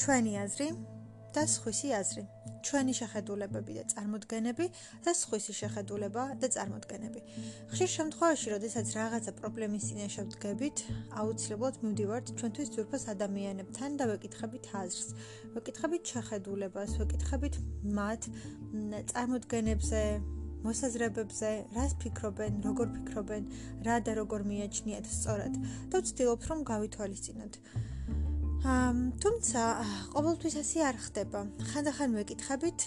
ჩვენი აზრი და სხვისი აზრი. ჩვენი შეხედულებები და წარმოდგენები და სხვისი შეხედულება და წარმოდგენები. ხშირ შემთხვევაში, როდესაც რაღაცა პრობლემის წინაშე ვდგებით, აუცილებლად მივდივართ ჩვენთვის ძვირფას ადამიანებთან და ვეკითხებით აზრს. ვეკითხებით შეხედულებას, ვეკითხებით მათ წარმოდგენებზე, მოსაზრებებზე, რას ფიქრობენ, როგორ ფიქრობენ, რა და როგორ მიაჩნიათ სწორად და ვცდილობთ რომ გავითვალისწინოთ. თუმცა ყოველთვის ასე არ ხდება. ხანდახან ვეკითხებით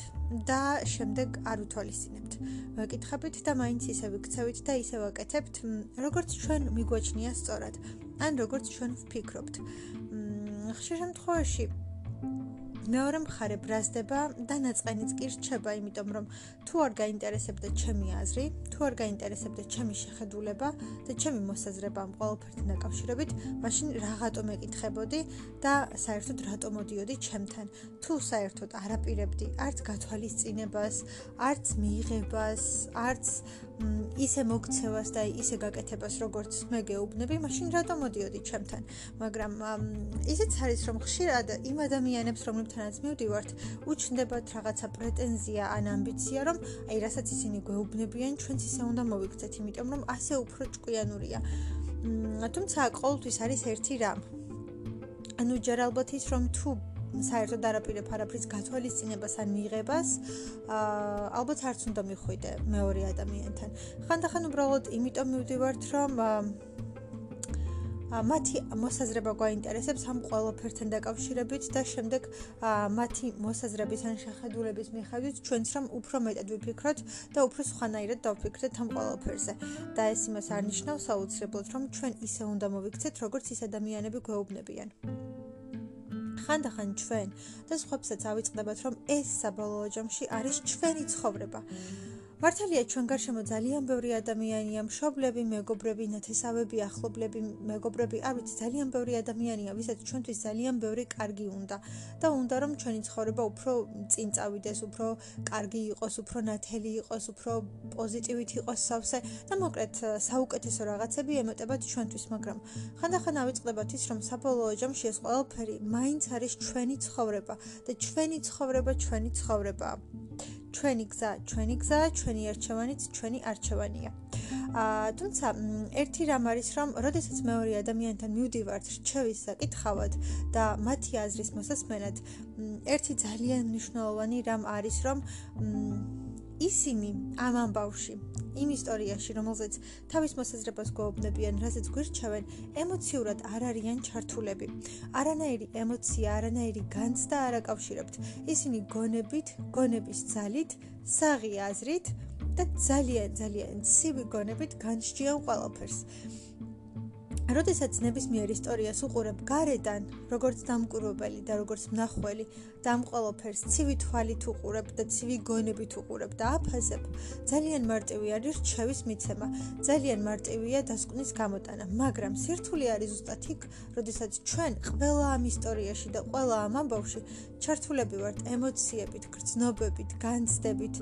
და შემდეგ არ უთვალისწინებთ. ვეკითხებით და მაინც ისე ვიქცევით და ისე ვაკეთებთ, როგორც ჩვენ მიგვაჩნია სწორად, ან როგორც ჩვენ ვფიქრობთ. ხშირ შემთხვევაში მეორე მხარე ბრაზდება და ნაწყენიც კი რჩება, იმიტომ რომ თუ არ გაინტერესებდა ჩემი აზრი, თუ არ გაინტერესებდა ჩემი შეხედულება და ჩემი მოსაზრება ამ ყოველფერთან დაკავშირებით, მაშინ რაღაცო მეკითხებოდი და საერთოდ რატო მოდიოდი ჩემთან? თუ საერთოდ არაპირებდი არც გათვალისწინებას, არც მიიღებას, არც ისე მოქცევას და ისე გაკეთებას, როგორც მე გეუბნები, მაშინ რატო მოდიოდი ჩემთან? მაგრამ ისიც არის, რომ ხშირად იმ ადამიანებს, რომლებთანაც მივდივართ, უჩნდებათ რაღაცა პრეტენზია ან ამბიცია, რომ აი რასაც ისინი გეუბნებიან, ჩვენც ისე უნდა მოვიქცეთ, იმიტომ რომ ასე უფრო ჭკვიანურია. თუმცა ყოველთვის არის ერთი რამ. ანუ ჯერ ალბათ ის რომ თუ საერთოდ არაპირებ არაფრის გათვალისწინებას ან მიიღებას, აა ალბათ არც უნდა მიხვიდე მეორე ადამიანთან. ხანდახან უბრალოდ იმიტომ მივდივართ, რომ აა მათი მოსაზრება გვაინტერესებს ამ ყველაფერთან დაკავშირებით და შემდეგ მათი მოსაზრების ან შეხედულების მიხედვით ჩვენც რომ უფრო მეტად ვიფიქროთ და უფრო სხვანაირად დავფიქრდეთ ამ ყველაფერზე. და ეს იმას არნიშნავს აუცილებლად რომ ჩვენ ისე უნდა მოვიქცეთ, როგორც ის ადამიანები გვეუბნებიან. ხანდახან ჩვენ და სხვებსაც ავიწყდებათ, რომ ეს საბოლოო ჯამში არის ჩვენი ცხოვრება. მართალია ჩვენ გარშემო ძალიან ბევრი ადამიანია, მშობლები, მეგობრები, ნათესავები, ახლობლები, მეგობრები, არ ვიცი, ძალიან ბევრი ადამიანია, ვისაც ჩვენთვის ძალიან ბევრი კარგი უნდა და უნდა რომ ჩვენი ცხოვრება უფრო წინ წავიდეს, უფრო კარგი იყოს, უფრო ნათელი იყოს, უფრო პოზიტივით იყოს სავსე და მოკლედ საუკეთესო რაღაცები ემეტებათ ჩვენთვის, მაგრამ ხანდახან ავიწყდებათ ის, რომ საბოლოო ჯამში ეს ყველაფერი მაინც არის ჩვენი ცხოვრება და ჩვენი ცხოვრება ჩვენი ცხოვრებაა. ჩვენი გზა, ჩვენი გზა, ჩვენი არჩევანიც ჩვენი არჩევანია. აა თუმცა ერთი რამ არის რომ, როდესაც მეორე ადამიანთან მივდივართ რჩევის საკითხავად და მათი აზრის მოსასმენად, ერთი ძალიან მნიშვნელოვანი რამ არის რომ ისინი ამ ამბავში იმ ისტორიაში, რომელზეც თავის მოსაზრებას გვეუბნებიან, რასაც გვირჩევენ, ემოციურად არ არიან ჩართულები. არანაირი ემოცია, არანაირი განცდა არ აკავშირებთ. ისინი გონებით, გონების ძალით, საღი აზრით და ძალიან ძალიან ცივი გონებით განსჯიან ყველაფერს. როდესაც ნებისმიერ ისტორიას უყურებ გარედან, როგორც დამკვირვებელი და როგორც მნახველი, და ამ ყველაფერს ცივი თვალით უყურებ და ცივი გონებით უყურებ და აფასებ, ძალიან მარტივი არის რჩევის მიცემა, ძალიან მარტივია დასკვნის გამოტანა, მაგრამ სირთული არის ზუსტად იქ, როდესაც ჩვენ ყველა ამ ისტორიაში და ყველა ამ ამბავში ჩართულები ვართ ემოციებით, გრძნობებით, განცდებით,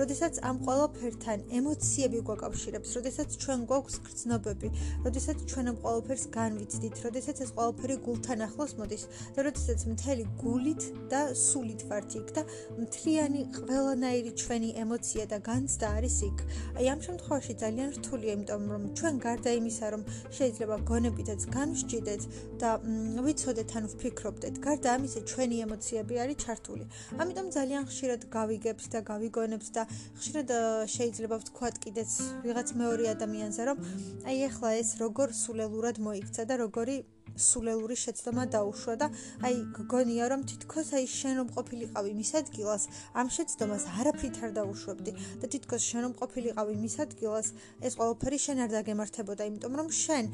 როდესაც ამ ყველაფერთან ემოციები გვაკავშირებს, როდესაც ჩვენ გვაქვს გრძნობები, როდესაც ჩვენ ამ ყველაფერს განვიცდით, როდესაც ეს ყველაფერი გულთან ახლოს მოდის და როდესაც მთელი გულით და სულით ვართ იქ და მთლიანი ყველანაირი ჩვენი ემოცია და განცდა არის იქ. აი ამ შემთხვევაში ძალიან რთულია, იმიტომ რომ ჩვენ გარდა იმისა, რომ შეიძლება გონებითაც განვსჯიდეთ და ვიცოდეთ ან ვფიქრობდეთ, გარდა ამისა ჩვენი ემოციები არის ჩართული. ამიტომ ძალიან ხშირად გავიგებთ და გავიგონებთ და ხშირად შეიძლება ვთქვათ კიდეც ვიღაც მეორე ადამიანზე, რომ აი ეხლა ეს როგორ სულელო აბსოლუტურად მოიქცა და როგორი სულელური შეცდომა დაუშვა და აი გგონია რომ თითქოს აი შენ რომ ყოფილიყავი მის ადგილას ამ შეცდომას არაფრით არ დაუშვებდი და თითქოს შენ რომ ყოფილიყავი მის ადგილას ეს ყველაფერი შენ არ დაგემართებოდა იმიტომ რომ შენ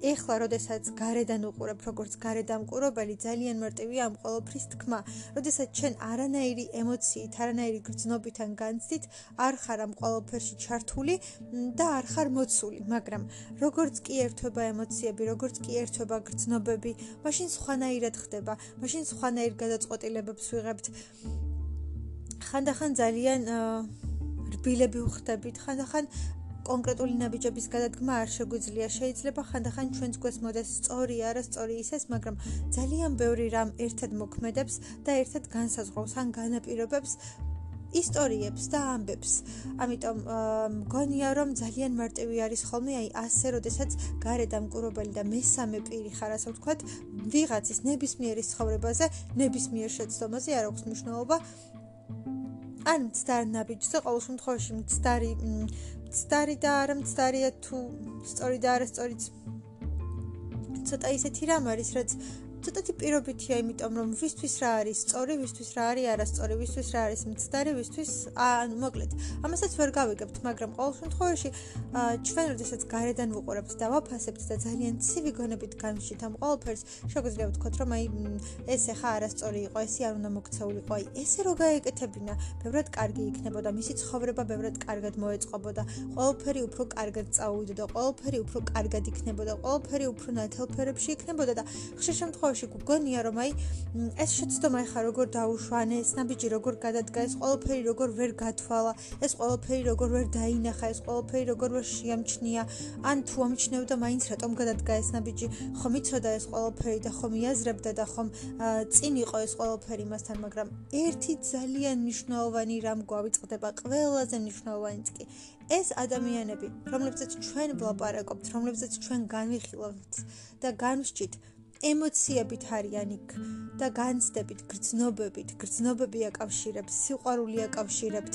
ეხლა როდესაც გარედან უყურებ როგორც გარედამყურებელი ძალიან მარტივია ამ ყოველფრის თქმა როდესაც ჩვენ არანაირი ემოციით არანაირი გრძნობით ან განცდით არ ხარ ამ ყოველფერში ჩართული და არ ხარ მოცული მაგრამ როგორც კი ერთვება ემოციები როგორც კი ერთვება გრძნობები მაშინ სხვანაირად ხდება მაშინ სხვანაირ გადაწყვეტილებებს ვიღებთ. ხანდახან ძალიან რბილები ვხდებით ხანდახან კონკრეტული ნაბიჯების გადადგმა არ შეგვიძლია. შეიძლება ხანდახან ჩვენს გვეს მოდეს სწორი, არასწორი ისეს, მაგრამ ძალიან ბევრი რამ ერთად მოქმედებს და ერთად განსაზღვრავს ან განაპირობებს ისტორიებს და ამბებს. ამიტომ მგონია რომ ძალიან მარტივი არის ხოლმე აი ასე, როდესაც gare დამკურობელი და მესამე პირი ხარ ასე ვთქვათ, ვიღაცის ნებისმიერი ცხოვრებაზე, ნებისმიერ შეცდომაზე არ აქვს მნიშვნელობა. ან მცდარ ნაბიჯზე ყოველ შემთხვევაში მცდარი მცდარი და არა მცდარია თუ სწორი და არა სწორიც. ცოტა ისეთი რამ არის რაც ცოტათი პირობითია, იმიტომ რომ ვისთვის რა არის სწორი, ვისთვის რა არის არასწორი, ვისთვის რა არის მცდარი, ვისთვის ანუ მოკლედ. ამასაც ვერ გავიგებთ, მაგრამ ყოველ შემთხვევაში ჩვენ როდესაც გარედან ვუყურებთ და ვაფასებთ და ძალიან ცივი გონებით განვშით ამ ყოველფერს, შეგვიძლია ვთქვათ, რომ აი ესე ხა არასწორი იყო, ესე არ უნდა მოქცეულიყო, აი ესე რო გაეკეთებინა, ბევრად კარგი იქნებოდა, მისი ცხოვრება ბევრად კარგად მოეწყობოდა, ყოველფერი უფრო კარგად წაუვიდოდა, ყოველფერი უფრო კარგად იქნებოდა, ყოველფერი უფრო ნათელფერებში იქნებოდა და ხშირ შემთხვევაში შემთხვევაში გგონია რომ აი ეს შეცდომა ხა როგორ დაუშვანე ეს ნაბიჯი როგორ გადადგა ეს ყველაფერი როგორ ვერ გათვალა ეს ყველაფერი როგორ ვერ დაინახა ეს ყველაფერი როგორ ვერ შეამჩნია. ან თუ ამჩნევდა მაინც რატომ გადადგა ეს ნაბიჯი? ხომ იცოდა ეს ყველაფერი და ხომ იაზრებდა და ხომ წინ იყო ეს ყველაფერი მასთან მაგრამ ერთი ძალიან მნიშვნელოვანი რამ გვავიწყდება ყველაზე მნიშვნელოვანიც კი. ეს ადამიანები რომლებსაც ჩვენ ვლაპარაკობთ რომლებსაც ჩვენ განვიხილავთ და განვსჭით ემოციებით არიან იქ და განცდებით, გრძნობებით, გრძნობები აკავშირებს, სიყვარული აკავშირებთ,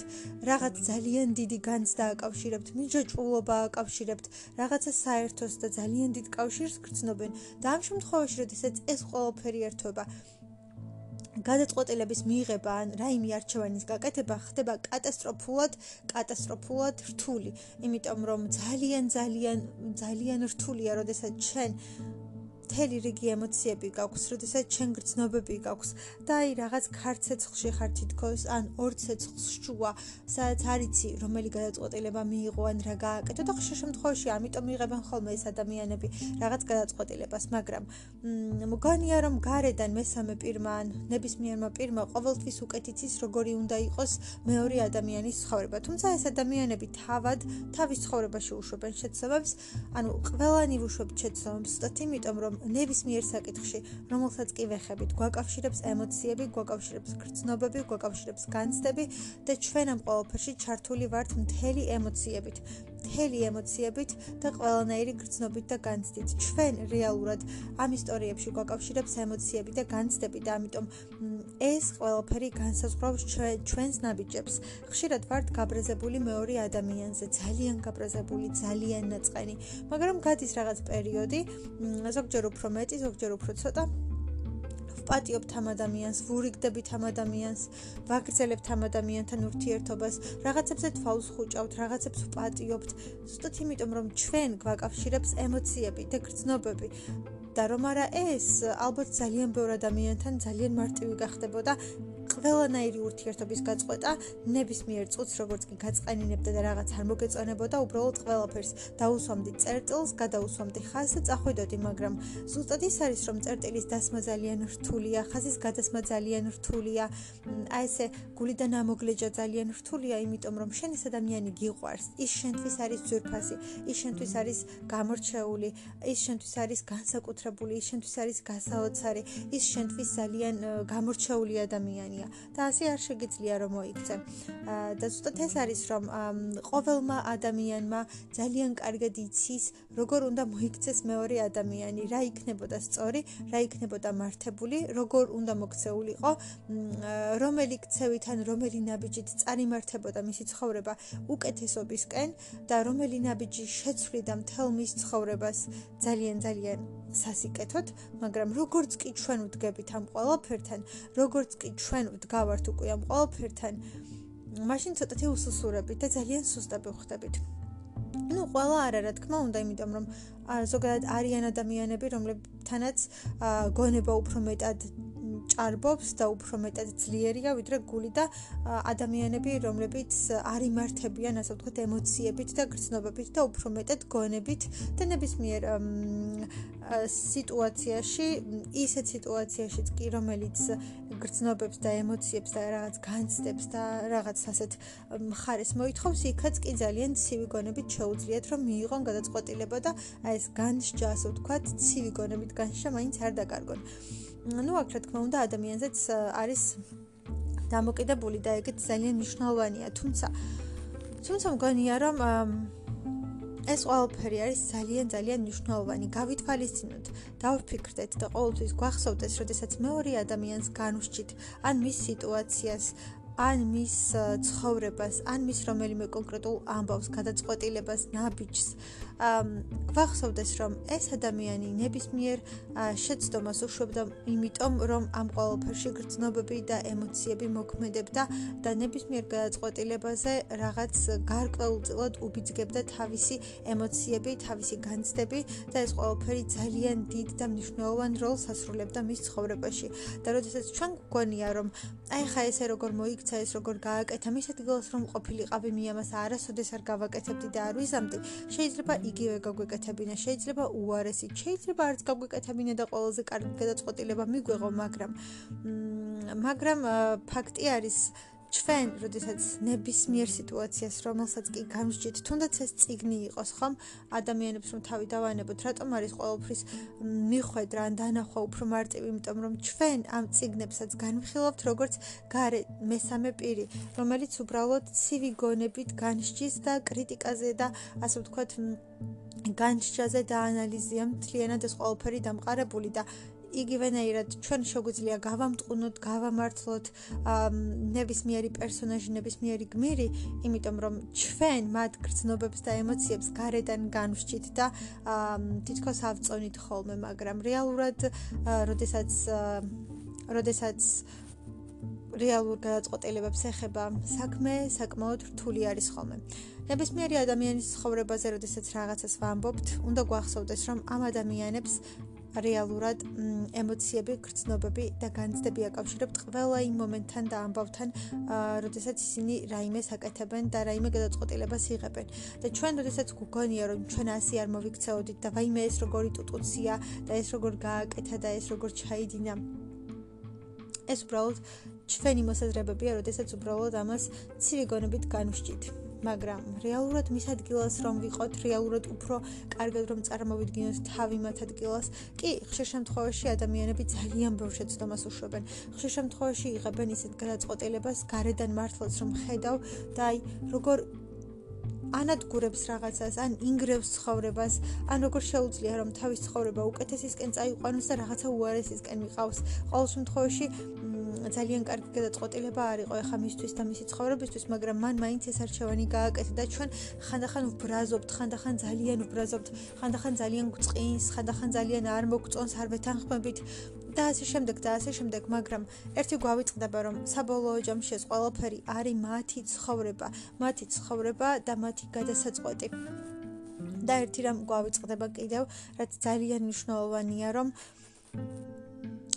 რაღაც ძალიან დიდი განცდა აკავშირებთ, მიჯაჭვულობა აკავშირებთ, რაღაცა საერთოს და ძალიან დიდ კავშირს გრძნობენ. და ამ შემთხვევაში, როდესაც ეს ყველაფერი ერთვება, გადაწყვეტილების მიღება ან რაიმე არჩევანის გაკეთება ხდება კატასტროფულად, კატასტროფულად რთული, იმიტომ რომ ძალიან ძალიან ძალიან რთულია, როდესაც ჩვენ მთელი რიგი ემოციები გაქვს, როდესაც ჩვენ გრძნობები გაქვს. და აი რაღაც ქარცეცხლში ხარ თითქოს ან ორ ცეცხლს შუა, სადაც არიცი რომელი გადაწყვეტილება მიიღო ან რა გააკეთო. და ხშირ შემთხვევაში ამიტომ იღებენ ხოლმე ეს ადამიანები რაღაც გადაწყვეტილებას, მაგრამ მგონია რომ გარედან მესამე პირმა ან ნებისმიერმა პირმა ყოველთვის უკეთიცის როგორი უნდა იყოს მეორე ადამიანის ცხოვრება. თუმცა ეს ადამიანები თავად თავის ცხოვრებაში უშვებენ შეცდომებს, ანუ ყველანი უშვებთ შეცდომებს, ზუსტად იმიტომ რომ ნებისმიერ საკითხში, რომელსაც კი ვეხებით, გვაკავშირებს ემოციები, გვაკავშირებს გრძნობები, გვაკავშირებს განცდები და ჩვენ ამ ყოველფერში ჩართული ვართ მთელი ემოციებით. მთელი ემოციებით და ყველანაირი გრძნობით და განცდით. ჩვენ რეალურად ამ ისტორიებში გვაკავშირებს ემოციები და განცდები და ამიტომ ეს ყველაფერი განსაზღვრავს ჩვენს ნაბიჯებს. ხშირად ვართ გაბრაზებული მეორე ადამიანზე, ძალიან გაბრაზებული, ძალიან ნაწყენი, მაგრამ გადის რაღაც პერიოდი, ზოგჯერ უფრო მეტი, ზოგჯერ უფრო ცოტა ვპატიობთ ამ ადამიანს, ვურიგდებით ამ ადამიანს, ვაგრძელებთ ამ ადამიანთან ურთიერთობას, რაღაცებზე თვალს ხუჭავთ, რაღაცებს ვპატიობთ, ზუსტად იმიტომ რომ ჩვენ გვაკავშირებს ემოციები და გრძნობები. და რომ არა ეს, ალბათ ძალიან ბევრ ადამიანთან ძალიან მარტივი გახდებოდა ყველანაირი ურთიერთობის გაწყვეტა ნებისმიერ წუთს როგორც კი გაწყენინებდა და რაღაც არ მოგეწონებოდა უბრალოდ ყველაფერს. დაუსვამდი წერტილს გადაუსვამდი ხაზს და წახვიდოდი მაგრამ ზუსტად ის არის რომ წერტილის დასმა ძალიან რთულია ხაზის გადასმა ძალიან რთულია. აი ესე გულიდან ამოგლეჯა ძალიან რთულია იმიტომ რომ შენ ეს ადამიანი გიყვარს. ის შენთვის არის ძვირფასი ის შენთვის არის გამორჩეული ის შენთვის არის განსაკუთრებული ის შენთვის არის გასაოცარი ის შენთვის ძალიან გამორჩეული ადამიანია და ასე არ შეგიძლია რომ მოიქცე. და ზუსტად ეს არის რომ ყოველმა ადამიანმა ძალიან კარგად იცის როგორ უნდა მოიქცეს მეორე ადამიანი, რა იქნებოდა სწორი, რა იქნებოდა მართებული, როგორ უნდა მოქცეულიყო, რომელი ქცევით ან რომელი ნაბიჯით წარიმართებოდა მისი ცხოვრება უკეთესობისკენ და რომელი ნაბიჯი შეცვლიდა მთელ მის ცხოვრებას ძალიან ძალიან სასიკეთოდ, მაგრამ როგორც კი ჩვენ ვდგებით ამ ყველაფერთან, როგორც კი ჩვენ ვდგავართ უკვე ამ ყველაფერთან, მაშინ ცოტათი უსუსურებით და ძალიან სუსტები ვხდებით. ну, ყველა არა, რა თქმა უნდა, იმიტომ რომ ზოგადად არიან ადამიანები, რომლებთანაც გონება უფრო მეტად ჭარბობს და უფრო მეტად ძლიერია ვიდრე გული და ადამიანები, რომლებიც არ იმართებიან, ასე ვთქვათ, ემოციებით და გრძნობებით და უფრო მეტად გონებით და ნებისმიერ სიტუაციაში, ისეთ სიტუაციაშიც კი, რომელიც გრძნობებს და ემოციებს და რაღაც განცდებს და რაღაც ასეთ მხარეს მოითხოვს, იქაც კი ძალიან ცივი გონებით შეუძლიათ რომ მიიღონ გადაწყვეტილება და აი ეს განსჯა, ასე ვთქვათ, ცივი გონებით განსჯა მაინც არ დაკარგონ. ну, აქ რა თქმა უნდა, ადამიანზეც არის დამოკიდებული და ეგეც ძალიან მნიშვნელოვანია, თუმცა თუმცა მგონია რომ ეს ყველაფერი არის ძალიან ძალიან მნიშვნელოვანი. გავითვალისწინოთ, დავფიქრდეთ და ყოველთვის გვახსოვდეს, როდესაც მეორე ადამიანს განვშჩით ან მის სიტუაციას, ან მის ცხოვრებას, ან მის რომელიმე კონკრეტულ ამბავს, გადაწყვეტილებას, ნაბიჯს, გვახსოვდეს რომ ეს ადამიანი ნებისმიერ შეცდომას უშვებდა იმიტომ რომ ამ ყოველფერში გრძნობები და ემოციები მოქმედებდა და ნებისმიერ გადაწყვეტილებაზე რაღაც გარკვეულწილად უბიძგებდა თავისი ემოციები, თავისი განცდები და ეს ყოველფერი ძალიან დიდ და მნიშვნელოვან როლს ასრულებდა მის ცხოვრებაში. და როდესაც ჩვენ გვგონია რომ აი ხა ესე როგორ მოიქცა ეს როგორ გააკეთა მის ადგილას რომ ყოფილიყავი მე ამას არასოდეს არ გავაკეთებდი და არ ვიზამდი, შეიძლება იგივე გაგვეკეთებინა, შეიძლება უარესი, შეიძლება არც გაგვეკეთებინა და ყველაზე კარგი გადაწყვეტილება მიგვეღო, მაგრამ მაგრამ ფაქტი არის ჩვენ, როდესაც ნებისმიერ სიტუაციას, რომელსაც კი გამსჯით, თუნდაც ეს ციგნი იყოს, ხომ? ადამიანებს რომ თავი დავანებოთ, რატომ არის ყოველფრის მიხვედრა ან დანახვა უფრო მარტივი, იმიტომ რომ ჩვენ ამ ციგნებსაც განვიხილავთ როგორც გარე მესამე პირი, რომელიც უბრალოდ ცივი გონებით განსჯის და კრიტიკაზე და ასე ვთქვათ განსჯაზე და ანალიზია მთლიანად ეს ყოველფერი დამყარებული და იგივენაირად ჩვენ შეგვიძლია გავამტყუნოთ, გავამართლოთ ნებისმიერი პერსონაჟი, ნებისმიერი გმირი, იმიტომ რომ ჩვენ მათ გრძნობებს და ემოციებს გარედან განვშჩით და თითქოს ავწონით ხოლმე, მაგრამ რეალურად, როდესაც როდესაც რეალურ გადაწყვეტილებებს ეხება საქმე, საკმაოდ რთული არის ხოლმე. ნებისმიერი ადამიანის ცხოვრებაზე, როდესაც რაღაცას ვამბობთ, უნდა გვახსოვდეს, რომ ამ ადამიანებს რეალურად ემოციები, გრძნობები და განცდები აკავშირებთ ყველა იმ მომენტთან და ამბავთან, როდესაც ისინი რაიმეს აკეთებენ და რაიმე გადაწყვეტილებას იღებენ. და ჩვენ როდესაც გვგონია, რომ ჩვენ ასე არ მოვიქცეოდით და ვაიმე ეს როგორი ტუტუცია და ეს როგორ გააკეთა და ეს როგორ ჩაიდინა. ეს უბრალოდ ჩვენი მოსაზრებებია, როდესაც უბრალოდ ამას ცივი გონებით განვშჭით. მაგრამ რეალურად მის ადგილას რომ ვიყოთ, რეალურად უფრო კარგად რომ წარმოვიდგინოთ თავი მათ ადგილას, კი, ხშირ შემთხვევაში ადამიანები ძალიან ბევრ შეცდომას უშვებენ. ხშირ შემთხვევაში იღებენ ისეთ გადაწყვეტილებას გარედან მართლაც რომ ხედავ და აი როგორ ანადგურებს რაღაცას, ან ინგრევს ცხოვრებას, ან როგორ შეუძლია რომ თავის ცხოვრება უკეთესისკენ წაიყვანოს და რაღაცა უარესისკენ მიყავს. ყოველ შემთხვევაში ძალიან კარგი გადაწყვეტილება არ იყო ახლა მისთვის და მისი ცხოვრებისთვის, მაგრამ მან მაინც ეს არჩევანი გააკეთა და ჩვენ ხანდახან ვბრაზობთ, ხანდახან ძალიან ვბრაზობთ, ხანდახან ძალიან გვწყინს, ხანდახან ძალიან არ მოგწონს, არ ვეთანხმებით და ასე შემდეგ და ასე შემდეგ, მაგრამ ერთი გვავიწყდება, რომ საბოლოო ჯამში ეს ყველაფერი არის მათი ცხოვრება, მათი ცხოვრება და მათი გადასაწყვეტი. და ერთი რამ გვავიწყდება კიდევ, რაც ძალიან მნიშვნელოვანია, რომ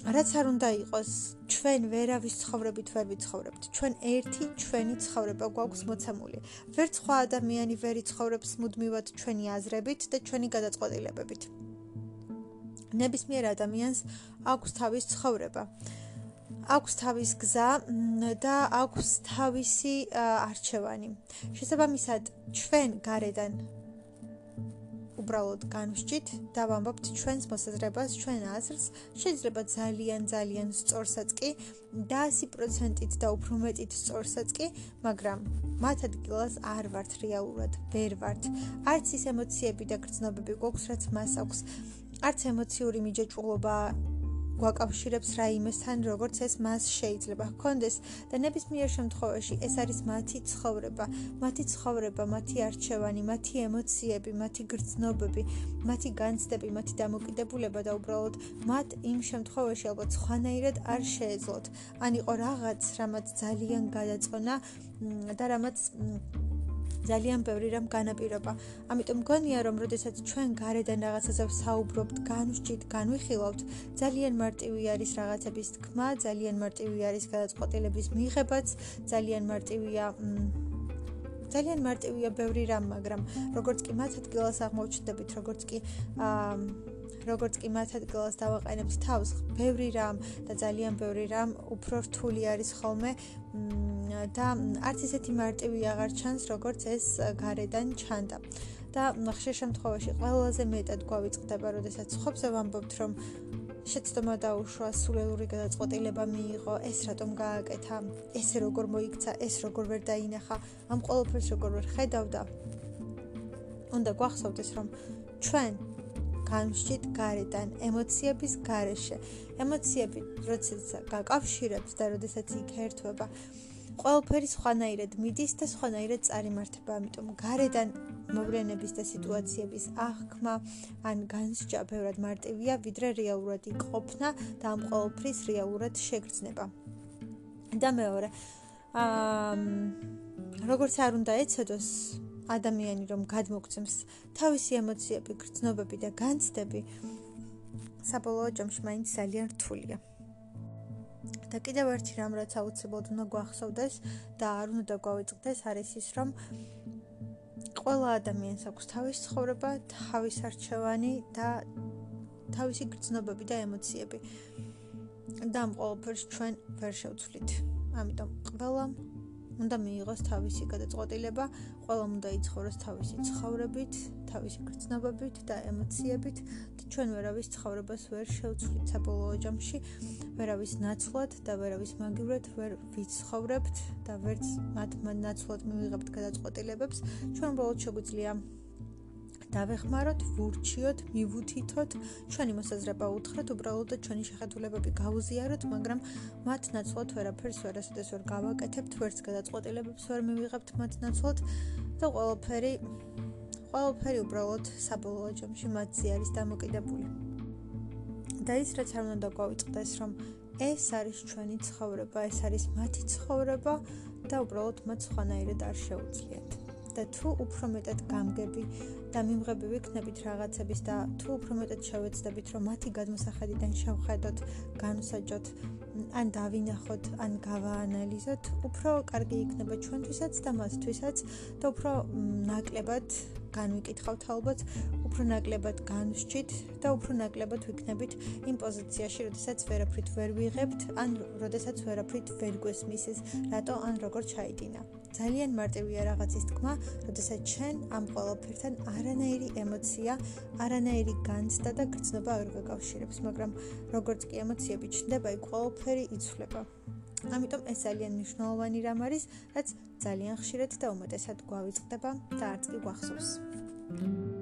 რაც არ უნდა იყოს, ჩვენ ვერავის ცხოვრებით ვერ ვიცხოვრებთ. ჩვენ ერთი ჩვენი ცხოვრება გვაქვს მოცემული. ვერ სხვა ადამიანი ვერ იცხოვრებს მუდმივად ჩვენი აზრებით და ჩვენი გადაწყვეტილებებით. ნებისმიერ ადამიანს აქვს თავის ცხოვრება. აქვს თავის გზა და აქვს თავისი არჩევანი. შესაბამისად, ჩვენ გარედან უბრალოდ განვშჭით და ვამბობთ ჩვენს მოსაზრებას, ჩვენ აზრს, შეიძლება ძალიან ძალიან სწორსაც კი და 100%-ით და უფრო მეტით სწორსაც კი, მაგრამ მათ ადგილას არ ვართ რეალურად, ვერ ვართ. არც ის ემოციები და გრძნობები გვაქვს, რაც მას აქვს. არც ემოციური მიჯაჭვულობა გვაკავშირებს რაიმესთან, როგორც ეს მას შეიძლება ჰქონდეს და ნებისმიერ შემთხვევაში ეს არის მათი ცხოვრება, მათი ცხოვრება, მათი არჩევანი, მათი ემოციები, მათი გრძნობები, მათი განცდები, მათი დამოკიდებულება და უბრალოდ მათ იმ შემთხვევაში ალბათ სხვანაირად არ შეეძლოთ. ან იყო რაღაც, რამაც ძალიან გადაწონა და რამაც ძალიან ბევრი რამ განაპირობა. ამიტომ მგონია რომ შესაძაც ჩვენ გარედან რაღაცაზე საუბრობთ, განვჭით, განვიხილავთ, ძალიან მარტივი არის რაღაცების თქმა, ძალიან მარტივი არის გადაწყვეტილების მიღებაც, ძალიან მარტივია ძალიან მარტივია ბევრი რამ, მაგრამ როგორც კი მათ ადგილას აღმოჩნდებით, როგორც კი აა როგორც კი მათ ადგილას დავაყენებთ თავს, ბევრი რამ და ძალიან ბევრი რამ უფრო რთული არის ხოლმე და არც ისეთი მარტივი აღარ ჩანს, როგორც ეს გარედან ჩანდა. და ხშირ შემთხვევაში ყველაზე მეტად გვავიწყდება, როდესაც ხობზე ვამბობთ, რომ შეცდომა დაუშვა, სულელური გადაწყვეტილება მიიღო, ეს რატომ გააკეთა, ესე როგორ მოიქცა, ეს როგორ ვერ დაინახა, ამ ყოველფერს როგორ ვერ ხედავდა. უნდა გვახსოვდეს, რომ ჩვენ განვშით გარედან ემოციების გარეშე. ემოციები, როდესაც გაკავშირებს და როდესაც იქ ერთვება, ყველაფერი სხვანაირად მიდის და სხვანაირად წარიმართება, ამიტომ გარედან მოვლენების და სიტუაციების აღქმა ან განსჯა ბევრად მარტივია, ვიდრე რეალურად იყოფნა და ამ ყოველფრის რეალურად შეგრძნება. და მეორე, აა როგორც არ უნდა ეცოდოს ადამიანი რომ გადმოგცემს თავისი ემოციები, გრძნობები და განცდები, საბოლოო ჯამში მაინც ძალიან რთულია. და კიდევ ერთი რამ რაც აუცილებლად უნდა გვახსოვდეს და არ უნდა გვავიწყდეს არის ის რომ ყველა ადამიანს აქვს თავის ცხოვრება, თავის არჩევანი და თავისი გრძნობები და ემოციები. და ამ ყოველფერს ჩვენ ვერ შევცვლით. ამიტომ ყველამ უნდა მიიღოს თავისი გადაწყვეტილება, ყველამ უნდა იცხოვროს თავისი ცხოვრებით, თავისი გრძნობებით და ემოციებით. და ჩვენ ვერავის ცხოვრებას ვერ შევცვლით საბოლოო ჯამში, ვერავის ნაცვლად და ვერავის მაგივრად ვერ ვიცხოვრებთ და ვერც მათ ნაცვლად მივიღებთ გადაწყვეტილებებს, ჩვენ ბოლოს შეგვიძლია დავეხმაროთ, ვურჩიოთ, მივუთითოთ, ჩვენი მოსაზრება უთხრათ, უბრალოდ ჩვენი შეხედულებები გავუზიაროთ, მაგრამ მათ ნაცვლად ვერაფერს ვერასოდეს ვერ გავაკეთებთ, ვერც გადაწყვეტილებებს ვერ მივიღებთ მათ ნაცვლად და ყველაფერი ყველაფერი უბრალოდ საბოლოო ჯამში მათზე არის დამოკიდებული. და ის რაც არ უნდა გვავიწყდეს, რომ ეს არის ჩვენი ცხოვრება, ეს არის მათი ცხოვრება და უბრალოდ მათ სხვანაირად არ შეუძლიათ. და თუ უფრო მეტად გამგები და მიმღები ვიქნებით რაღაცების და თუ უფრო მეტად შევეცდებით, რომ მათი გადმოსახედიდან შევხედოთ, განვსაჯოთ, ან დავინახოთ, ან გავაანალიზოთ, უფრო კარგი იქნება ჩვენთვისაც და მათთვისაც და უფრო ნაკლებად განვიკითხავთ ალბათ, უფრო ნაკლებად განვსჭით და უფრო ნაკლებად ვიქნებით იმ პოზიციაში, როდესაც ვერაფრით ვერ ვიღებთ, ან როდესაც ვერაფრით ვერ გვესმის ეს, რატო ან როგორ ჩაიდინა. ძალიან მარტივია რაღაცის თქმა, როდესაც ჩვენ ამ ყოველფერთან არანაირი ემოცია, არანაირი განცდა და გრძნობა არ გაკავშირებს, მაგრამ როგორც კი ემოციები ჩნდება, იქ ყოველფერი იცვლება. ამიტომ ეს ძალიან მნიშვნელოვანი რამ არის, რაც ძალიან ხშირად და უმეტესად გვავიწყდება და არც კი გვახსოვს. thank you